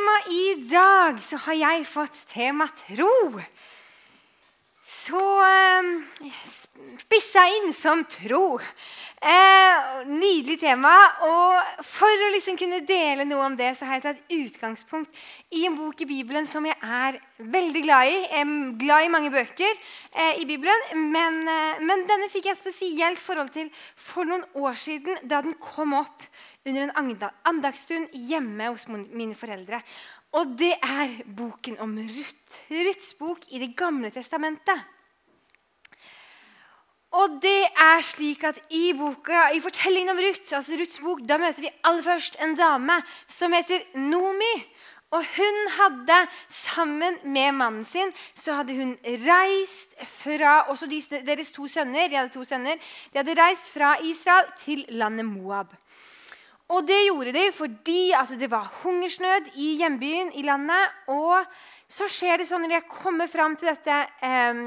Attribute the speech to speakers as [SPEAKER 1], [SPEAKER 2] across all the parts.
[SPEAKER 1] tema i dag så har jeg fått tema tro. Så eh, spissa inn som tro. Eh, nydelig tema. Og for å liksom kunne dele noe om det, så har jeg tatt utgangspunkt i en bok i Bibelen som jeg er veldig glad i. Jeg er glad i mange bøker eh, i Bibelen, men, eh, men, denne fikk jeg et spesielt forhold til for noen år siden, da den kom opp under en andagsstund hjemme hos mine foreldre. Og det er boken om Ruth. Ruths bok i Det gamle testamentet. Og det er slik at I boka, i fortellingen om Ruth, altså Ruths bok, da møter vi aller først en dame som heter Nomi. Og hun hadde, sammen med mannen sin, så hadde hun reist fra også deres to sønner, de hadde to sønner, de hadde reist fra Israel til landet Moab. Og det gjorde de fordi altså, det var hungersnød i hjembyen i landet. og så skjer det sånn når jeg kommer fram til dette, eh,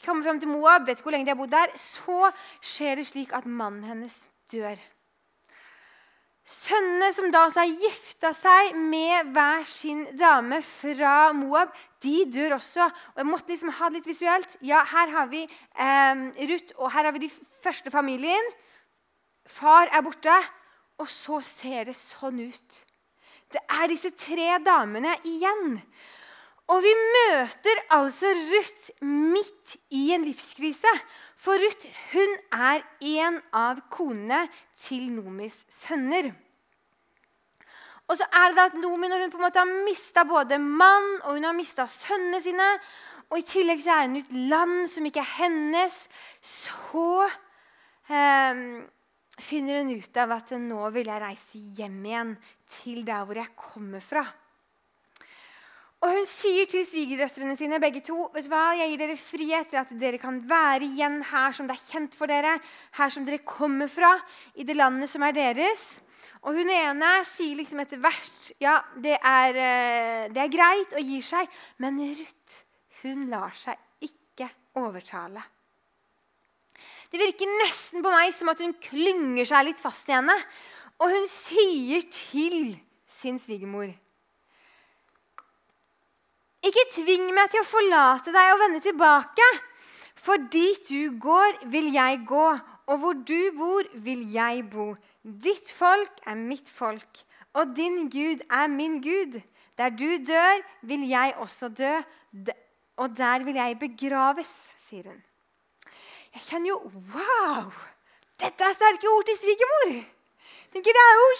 [SPEAKER 1] kommer fram til Moab, vet ikke hvor lenge de har bodd der, så skjer det slik at mannen hennes dør. Sønnene som da også har gifta seg med hver sin dame fra Moab, de dør også. Og jeg måtte liksom ha det litt visuelt. Ja, Her har vi eh, Ruth, og her har vi de første familien. Far er borte, og så ser det sånn ut. Det er disse tre damene igjen. Og vi møter altså Ruth midt i en livskrise. For Ruth hun er en av konene til Nomis sønner. Og så er det da at Nomi, når hun på en måte har mista både mann og hun har mista sønnene sine, og i tillegg så er hun i et land som ikke er hennes, så eh, finner hun ut av at nå vil jeg reise hjem igjen til der hvor jeg kommer fra. Og hun sier til svigerdøtrene sine begge to, vet du hva, jeg gir dere frihet til at dere kan være igjen her som det er kjent for dere, her som dere kommer fra, i det landet som er deres. Og hun ene sier liksom etter hvert ja, det er, eh, det er greit og gir seg. Men Ruth hun lar seg ikke overtale. Det virker nesten på meg som at hun klynger seg litt fast i henne. Og hun sier til sin svigermor ikke tving meg til å forlate deg og vende tilbake. For dit du går, vil jeg gå, og hvor du bor, vil jeg bo. Ditt folk er mitt folk, og din Gud er min Gud. Der du dør, vil jeg også dø, og der vil jeg begraves, sier hun. Jeg kjenner jo Wow! Dette er sterke ord til svigermor. Det er jo,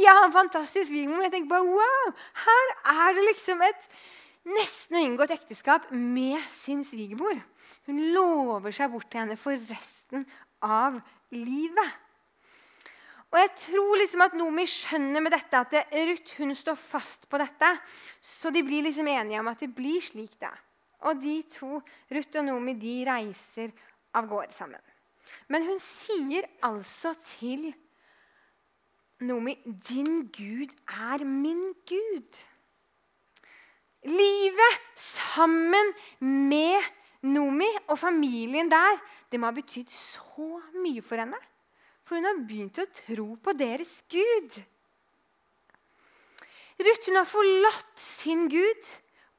[SPEAKER 1] Jeg har en fantastisk svigermor. Jeg tenker bare, wow, Her er det liksom et nesten inngått ekteskap med sin svigermor. Hun lover seg bort til henne for resten av livet. Og jeg tror liksom at Nomi skjønner med dette at Ruth hun står fast på dette. Så de blir liksom enige om at det blir slik. da. Og de to, Ruth og Nomi, de reiser av gårde sammen. Men hun sier altså til Nomi 'Din Gud er min Gud'. Livet sammen med Nomi og familien der det må ha betydd så mye for henne. For hun har begynt å tro på deres Gud. Ruth hun har forlatt sin Gud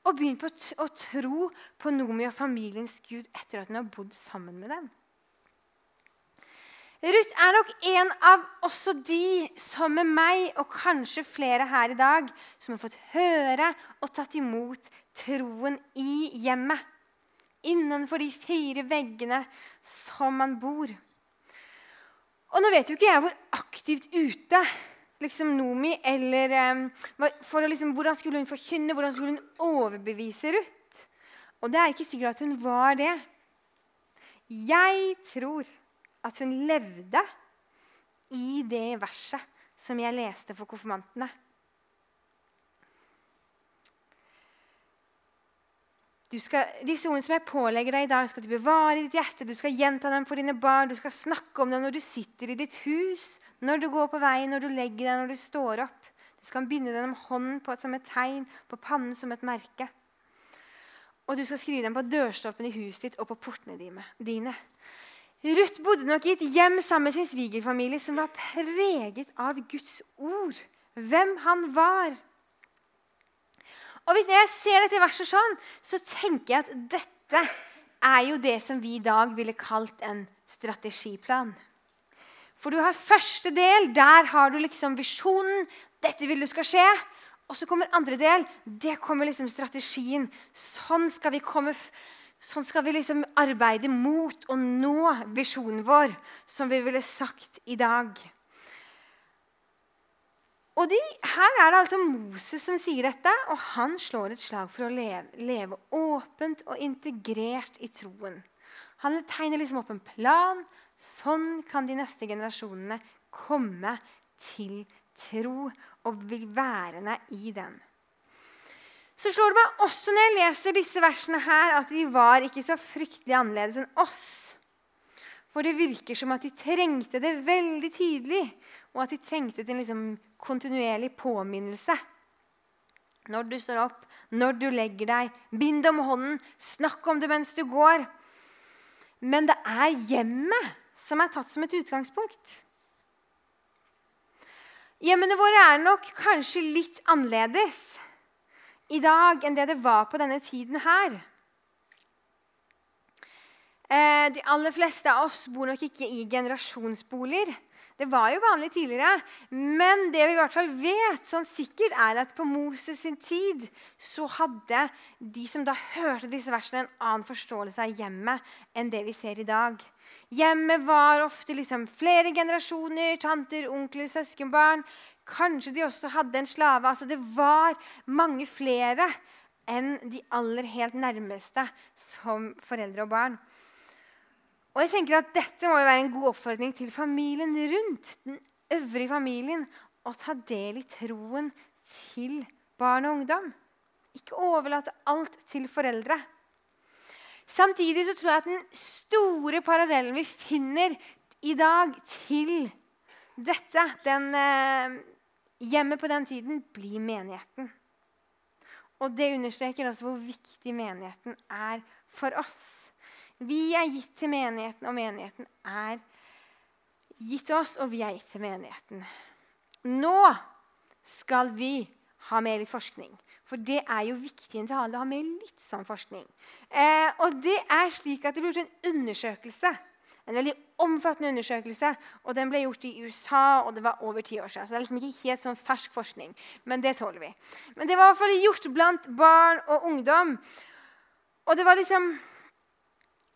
[SPEAKER 1] og begynt å tro på Nomi og familiens Gud etter at hun har bodd sammen med dem. Ruth er nok en av også de som med meg, og kanskje flere her i dag, som har fått høre og tatt imot troen i hjemmet. Innenfor de fire veggene som man bor. Og nå vet jo ikke jeg hvor aktivt ute liksom Nomi eller for liksom, Hvordan skulle hun forkynne, hvordan skulle hun overbevise Ruth? Og det er ikke sikkert at hun var det. Jeg tror at hun levde i det verset som jeg leste for konfirmantene. Skal, disse ordene som jeg pålegger deg i dag, skal du bevare i ditt hjerte. Du skal gjenta dem for dine barn. Du skal snakke om dem når du sitter i ditt hus, når du går på veien, når du legger deg, når du står opp. Du skal binde den om hånden på, som et tegn, på pannen som et merke. Og du skal skrive den på dørstolpen i huset ditt og på portene dine. Ruth bodde nok i et hjem sammen med sin svigerfamilie som var preget av Guds ord. Hvem han var. Og hvis jeg ser dette verset sånn, så tenker jeg at dette er jo det som vi i dag ville kalt en strategiplan. For du har første del. Der har du liksom visjonen. Dette vil du skal skje. Og så kommer andre del. Det kommer liksom strategien. Sånn skal vi komme Sånn skal vi liksom arbeide mot å nå visjonen vår, som vi ville sagt i dag. Og de, Her er det altså Moses som sier dette, og han slår et slag for å leve, leve åpent og integrert i troen. Han tegner liksom opp en plan. Sånn kan de neste generasjonene komme til tro og bli værende i den. Så slår det meg også når jeg leser disse versene her, at de var ikke så fryktelig annerledes enn oss. For det virker som at de trengte det veldig tydelig, og at de trengte en liksom kontinuerlig påminnelse. Når du står opp, når du legger deg, bind om hånden, snakk om det mens du går. Men det er hjemmet som er tatt som et utgangspunkt. Hjemmene våre er nok kanskje litt annerledes i dag enn det det var på denne tiden her. Eh, de aller fleste av oss bor nok ikke i generasjonsboliger. Det var jo vanlig tidligere. Men det vi i hvert fall vet sånn sikkert, er at på Moses sin tid så hadde de som da hørte disse versene, en annen forståelse av hjemmet enn det vi ser i dag. Hjemmet var ofte liksom flere generasjoner. Tanter, onkler, søskenbarn. Kanskje de også hadde en slave. Altså Det var mange flere enn de aller helt nærmeste som foreldre og barn. Og jeg tenker at Dette må jo være en god oppfordring til familien rundt, den øvrige familien, å ta del i troen til barn og ungdom. Ikke overlate alt til foreldre. Samtidig så tror jeg at den store parallellen vi finner i dag til dette, den, eh, hjemmet på den tiden, blir menigheten. Og det understreker også hvor viktig menigheten er for oss. Vi er gitt til menigheten, og menigheten er gitt oss, og vi er gitt til menigheten. Nå skal vi ha med litt forskning. For det er jo viktig i en tale å ha med litt sånn forskning. Eh, og det er slik at det ble gjort en undersøkelse. En veldig omfattende undersøkelse. og Den ble gjort i USA, og det var over ti år siden. Så det er liksom ikke helt sånn fersk forskning, men det tåler vi. Men det var i hvert fall gjort blant barn og ungdom. Og det var liksom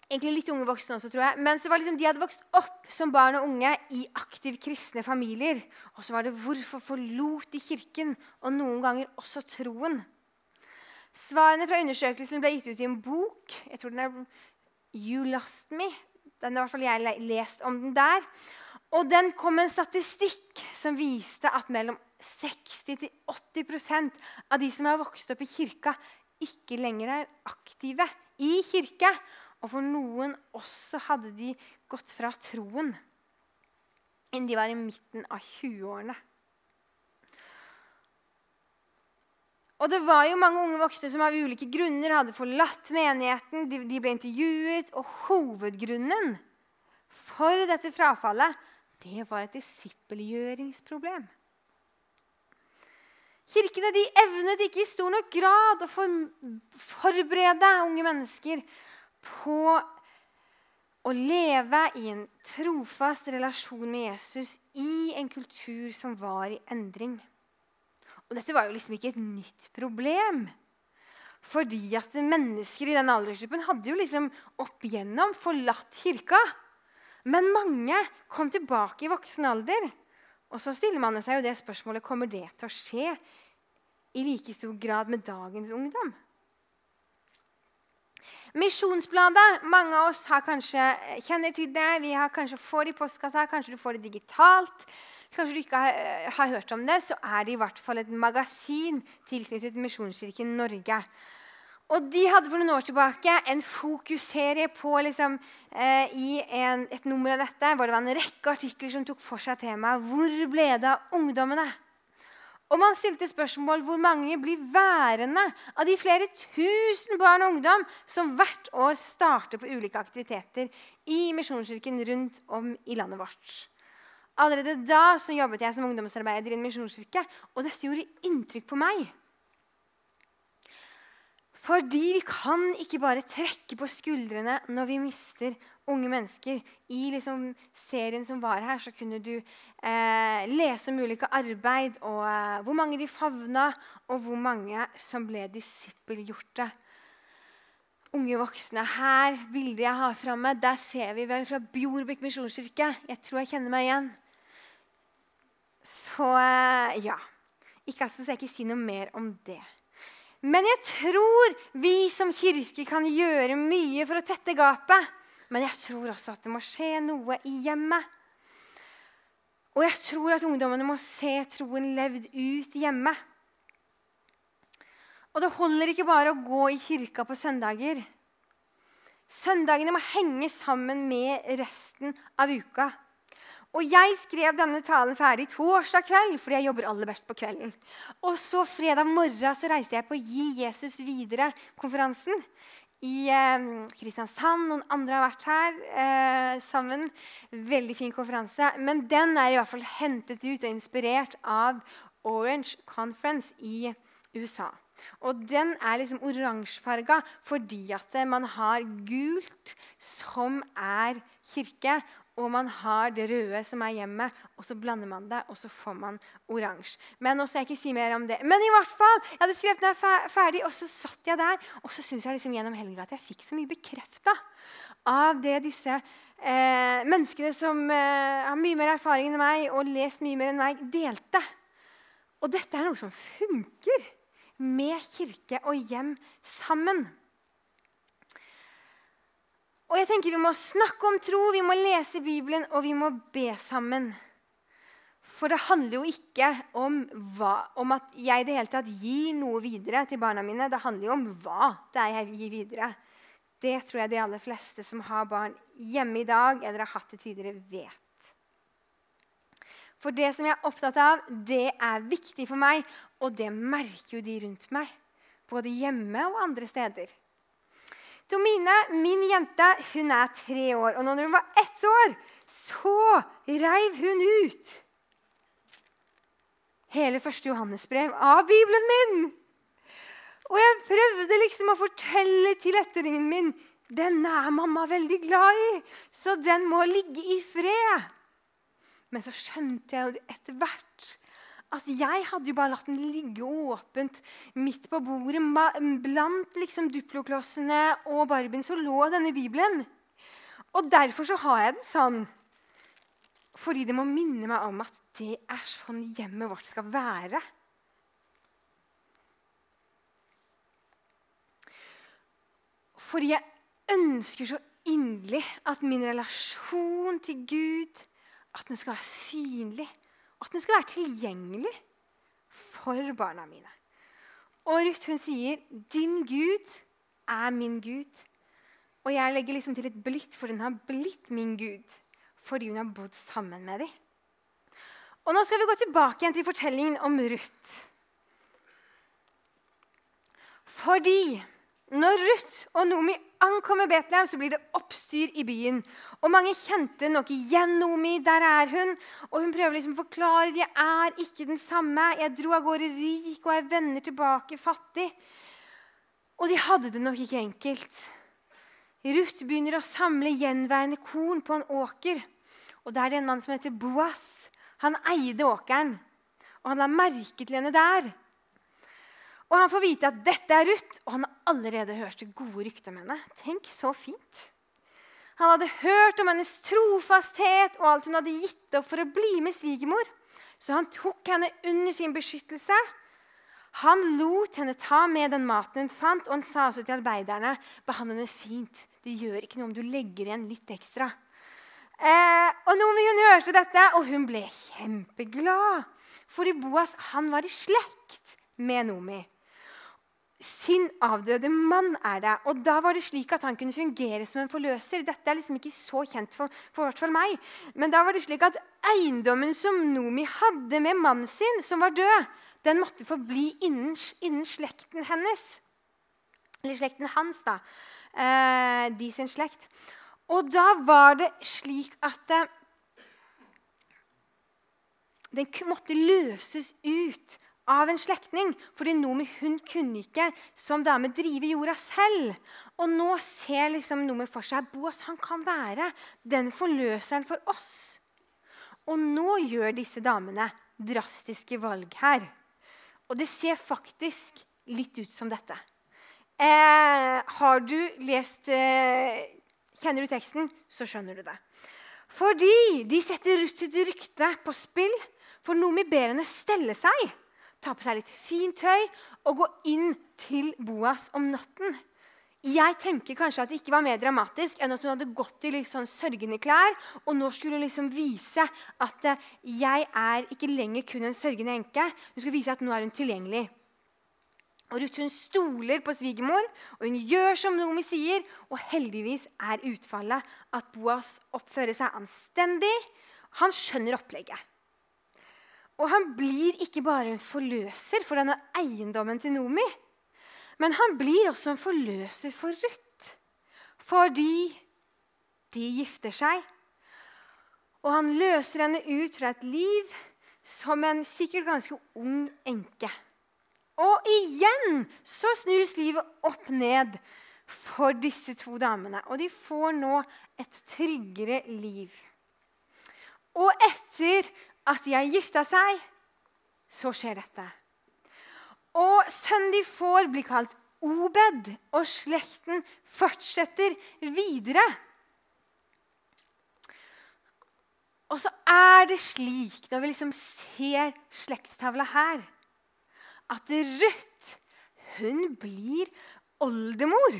[SPEAKER 1] egentlig litt unge voksne også, tror jeg. Men så var liksom, de hadde vokst opp som barn og unge i aktiv kristne familier. Og så var det hvorfor forlot de kirken, og noen ganger også troen. Svarene fra undersøkelsen ble gitt ut i en bok. Jeg tror den er You Lost Me. Den har i hvert fall jeg lest om den der. Og den kom med en statistikk som viste at mellom 60-80% av de som har vokst opp i kirka, ikke lenger er aktive i kirke. Og for noen også hadde de gått fra troen innen de var i midten av 20-årene. Og det var jo mange unge voksne som av ulike grunner hadde forlatt menigheten. De, de ble intervjuet, og hovedgrunnen for dette frafallet det var et disippelgjøringsproblem. Kirkene de evnet ikke i stor nok grad å forberede unge mennesker på å leve i en trofast relasjon med Jesus i en kultur som var i endring. Og dette var jo liksom ikke et nytt problem. Fordi at mennesker i den aldersgruppen hadde jo liksom opp igjennom forlatt kirka. Men mange kom tilbake i voksen alder. Og så stiller man seg jo det spørsmålet kommer det til å skje i like stor grad med dagens ungdom. Misjonsbladet. Mange av oss kanskje, eh, kjenner til det. Vi har kanskje får det i postkassa, kanskje du får det digitalt. Kanskje du ikke har, eh, har, hørt om det, så er det i hvert fall et magasin tilknyttet Misjonskirken Norge. Og De hadde for noen år tilbake en fokusserie på liksom, eh, i en, et nummer av dette, hvor det var en rekke artikler som tok for seg temaet 'Hvor ble det av ungdommene?' Og man stilte spørsmål hvor mange blir værende av de flere tusen barn og ungdom som hvert år starter på ulike aktiviteter i Misjonskirken rundt om i landet vårt. Allerede da så jobbet jeg som ungdomsarbeider i en misjonskirke, og dette gjorde inntrykk på meg. Fordi vi kan ikke bare trekke på skuldrene når vi mister unge mennesker. I liksom serien som var her, så kunne du eh, lese om ulike arbeid og eh, hvor mange de favna, og hvor mange som ble disippelgjorte. Unge voksne. Her, bildet jeg har framme, der ser vi vel fra Bjorbekk misjonskirke. Jeg tror jeg kjenner meg igjen. Så eh, ja. Ikke altså, så jeg ikke si noe mer om det. Men jeg tror vi som kirke kan gjøre mye for å tette gapet. Men jeg tror også at det må skje noe i hjemmet. Og jeg tror at ungdommene må se troen levd ut hjemme. Og det holder ikke bare å gå i kirka på søndager. Søndagene må henge sammen med resten av uka. Og jeg skrev denne talen ferdig torsdag kveld, fordi jeg jobber aller best på kvelden. Og så fredag morgen så reiste jeg på Gi Jesus videre-konferansen i eh, Kristiansand. Noen andre har vært her eh, sammen. Veldig fin konferanse. Men den er i hvert fall hentet ut og inspirert av Orange Conference i USA. Og den er liksom oransjefarga fordi at man har gult, som er kirke, og man har det røde som er hjemmet, og så blander man det, og så får man oransje. Men nå skal jeg ikke si mer om det. Men i hvert fall, jeg hadde skrevet den ferdig, og så satt jeg der. Og så syns jeg liksom gjennom helga at jeg fikk så mye bekrefta av det disse eh, menneskene som eh, har mye mer erfaring enn meg og lest mye mer enn meg, delte. Og dette er noe som funker med kirke og hjem sammen. Og jeg tenker Vi må snakke om tro, vi må lese Bibelen, og vi må be sammen. For det handler jo ikke om, hva, om at jeg i det hele tatt gir noe videre til barna mine. Det handler jo om hva det er jeg gir videre. Det tror jeg de aller fleste som har barn hjemme i dag, eller har hatt det tidligere, vet. For det som jeg er opptatt av, det er viktig for meg, og det merker jo de rundt meg. Både hjemme og andre steder. Tomine, min jente, hun er tre år. Og når hun var ett år, så reiv hun ut hele første Johannesbrev av Bibelen min. Og jeg prøvde liksom å fortelle til ettåringen min den er mamma veldig glad i, så den må ligge i fred. Men så skjønte jeg jo etter hvert at jeg hadde jo bare latt den ligge åpent midt på bordet. Blant liksom duploklossene og Barbien så lå denne Bibelen. Og derfor så har jeg den sånn. Fordi det må minne meg om at det er sånn hjemmet vårt skal være. Fordi jeg ønsker så inderlig at min relasjon til Gud at den skal være synlig at den skal være tilgjengelig for barna mine. Og Ruth hun sier, 'Din Gud er min Gud'. Og jeg legger liksom til et blitt, for den har blitt min Gud fordi hun har bodd sammen med dem. Og Nå skal vi gå tilbake igjen til fortellingen om Ruth. Fordi når Ruth og Nomi ankommer Betlehem, så blir det oppstyr i byen. Og Mange kjente nok igjen Nomi. Der er hun. Og hun prøver liksom å forklare de er ikke den samme. Jeg dro av gårde rik, og jeg vender tilbake fattig. Og de hadde det nok ikke enkelt. Ruth begynner å samle gjenværende korn på en åker. Og der er det en mann som heter Boas. Han eide åkeren, og han la merke til henne der. Og han får vite at dette er Ruth, og han har allerede hørt det gode ryktet om henne. Tenk så fint. Han hadde hørt om hennes trofasthet og alt hun hadde gitt opp for å bli med svigermor. Så han tok henne under sin beskyttelse. Han lot henne ta med den maten hun fant, og han sa også til arbeiderne behandle henne fint. Det gjør ikke noe om du legger igjen litt ekstra. Eh, og Nomi hun hørte dette, og hun ble kjempeglad. Fordi Boas han var i slekt med Nomi sin avdøde mann er det. Og da var det slik at han kunne fungere som en forløser. Dette er liksom ikke så kjent for, for hvert fall meg. Men da var det slik at eiendommen som Nomi hadde med mannen sin, som var død, den måtte forbli innen, innen slekten hennes. Eller slekten hans, da. Eh, de sin slekt. Og da var det slik at eh, den måtte løses ut av en slektning. Fordi Nomi hun kunne ikke som dame drive jorda selv. Og nå ser liksom Nomi for seg Boas han kan være den forløseren for oss. Og nå gjør disse damene drastiske valg her. Og det ser faktisk litt ut som dette. Eh, har du lest eh, Kjenner du teksten, så skjønner du det. Fordi de setter Ruth sitt rykte på spill. For Nomi ber henne stelle seg, ta på seg litt fint tøy og gå inn til Boas om natten. Jeg tenker kanskje at det ikke var mer dramatisk enn at hun hadde gått i litt sånn sørgende klær, og nå skulle hun liksom vise at eh, jeg er ikke lenger kun en sørgende enke. Hun skulle vise at nå er hun tilgjengelig. Og Ruth hun stoler på svigermor, og hun gjør som Nomi sier. Og heldigvis er utfallet at Boas oppfører seg anstendig. Han skjønner opplegget. Og han blir ikke bare en forløser for denne eiendommen til Nomi, men han blir også en forløser for Ruth. Fordi de gifter seg. Og han løser henne ut fra et liv som en sikkert ganske ung enke. Og igjen så snus livet opp ned for disse to damene. Og de får nå et tryggere liv. Og etter at de har gifta seg, så skjer dette. Og sønnen de får, blir kalt Obed, og slekten fortsetter videre. Og så er det slik, når vi liksom ser slektstavla her at Ruth hun blir oldemor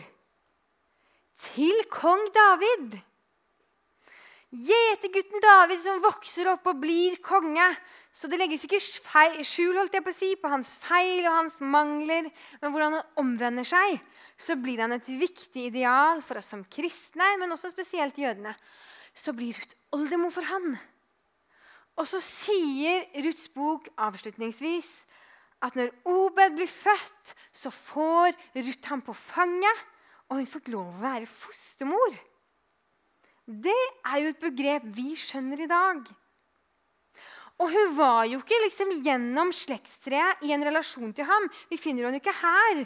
[SPEAKER 1] til kong David. Gjetergutten David som vokser opp og blir konge. Så det legges ikke skjul holdt jeg på, å si, på hans feil og hans mangler. Men hvordan han omvender seg, så blir han et viktig ideal for oss som kristne, men også spesielt jødene. Så blir Ruth oldemor for han. Og så sier Ruths bok avslutningsvis at når Obed blir født, så får Ruth ham på fanget, og hun får lov å være fostermor. Det er jo et begrep vi skjønner i dag. Og hun var jo ikke liksom gjennom slektstreet i en relasjon til ham. Vi finner henne ikke her.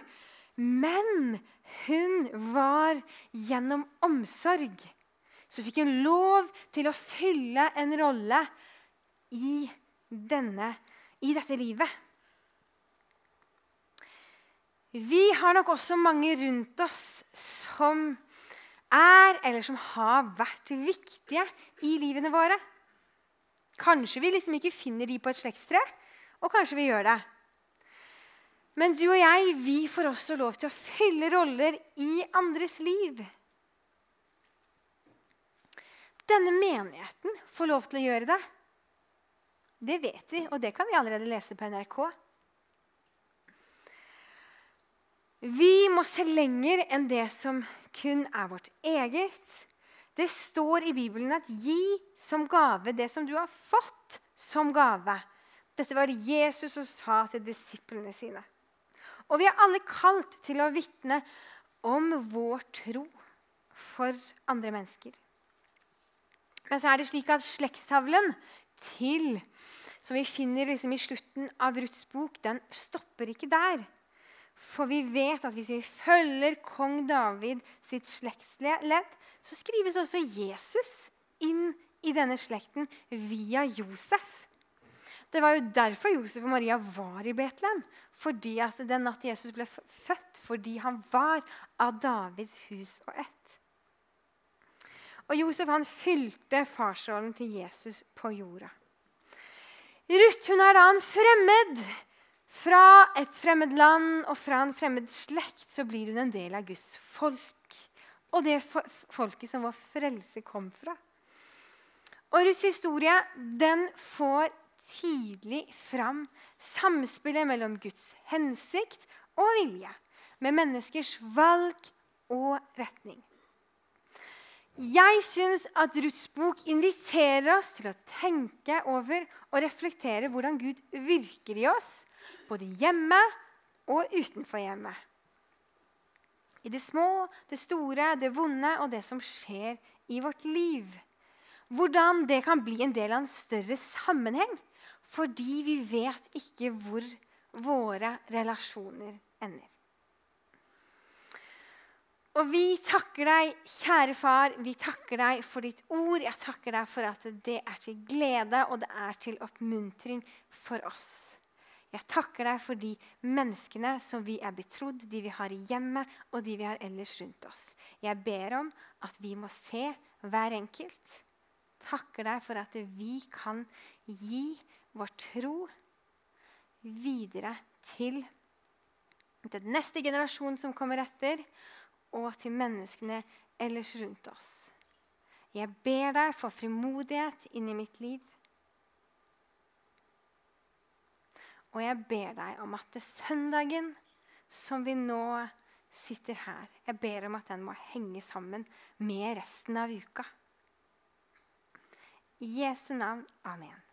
[SPEAKER 1] Men hun var gjennom omsorg. Så fikk hun lov til å fylle en rolle i, denne, i dette livet. Vi har nok også mange rundt oss som er, eller som har vært viktige i livene våre. Kanskje vi liksom ikke finner de på et slektstre, og kanskje vi gjør det. Men du og jeg vi får også lov til å fylle roller i andres liv. Denne menigheten får lov til å gjøre det. Det vet vi, og det kan vi allerede lese på NRK. Vi må se lenger enn det som kun er vårt eget. Det står i Bibelen at 'gi som gave det som du har fått som gave'. Dette var det Jesus som sa til disiplene sine. Og vi er alle kalt til å vitne om vår tro for andre mennesker. Men så er det slik at slektstavlen til, som vi finner liksom i slutten av Ruths bok, den stopper ikke der. For vi vet at hvis vi følger kong David sitt slektsledd, så skrives også Jesus inn i denne slekten via Josef. Det var jo derfor Josef og Maria var i Betlehem. Fordi at den natt Jesus ble født, fordi han var av Davids hus og ett. Og Josef han fylte farsrollen til Jesus på jorda. Ruth hun er da en fremmed fra et fremmed land og fra en fremmed slekt så blir hun en del av Guds folk. Og det folket som vår frelse kom fra. Og Ruths historie den får tydelig fram samspillet mellom Guds hensikt og vilje, med menneskers valg og retning. Jeg syns at Ruths bok inviterer oss til å tenke over og reflektere hvordan Gud virker i oss både hjemme og utenfor hjemmet. I det små, det store, det vonde og det som skjer i vårt liv. Hvordan det kan bli en del av en større sammenheng fordi vi vet ikke hvor våre relasjoner ender. Og vi takker deg, kjære far, vi takker deg for ditt ord. Jeg takker deg for at det er til glede og det er til oppmuntring for oss. Jeg takker deg for de menneskene som vi er betrodd, de vi har i hjemmet og de vi har ellers rundt oss. Jeg ber om at vi må se hver enkelt. Takker deg for at vi kan gi vår tro videre til den neste generasjon som kommer etter og til menneskene ellers rundt oss. Jeg ber deg for frimodighet inn i mitt liv. Og jeg ber deg om at det søndagen som vi nå sitter her Jeg ber om at den må henge sammen med resten av uka. I Jesu navn. Amen.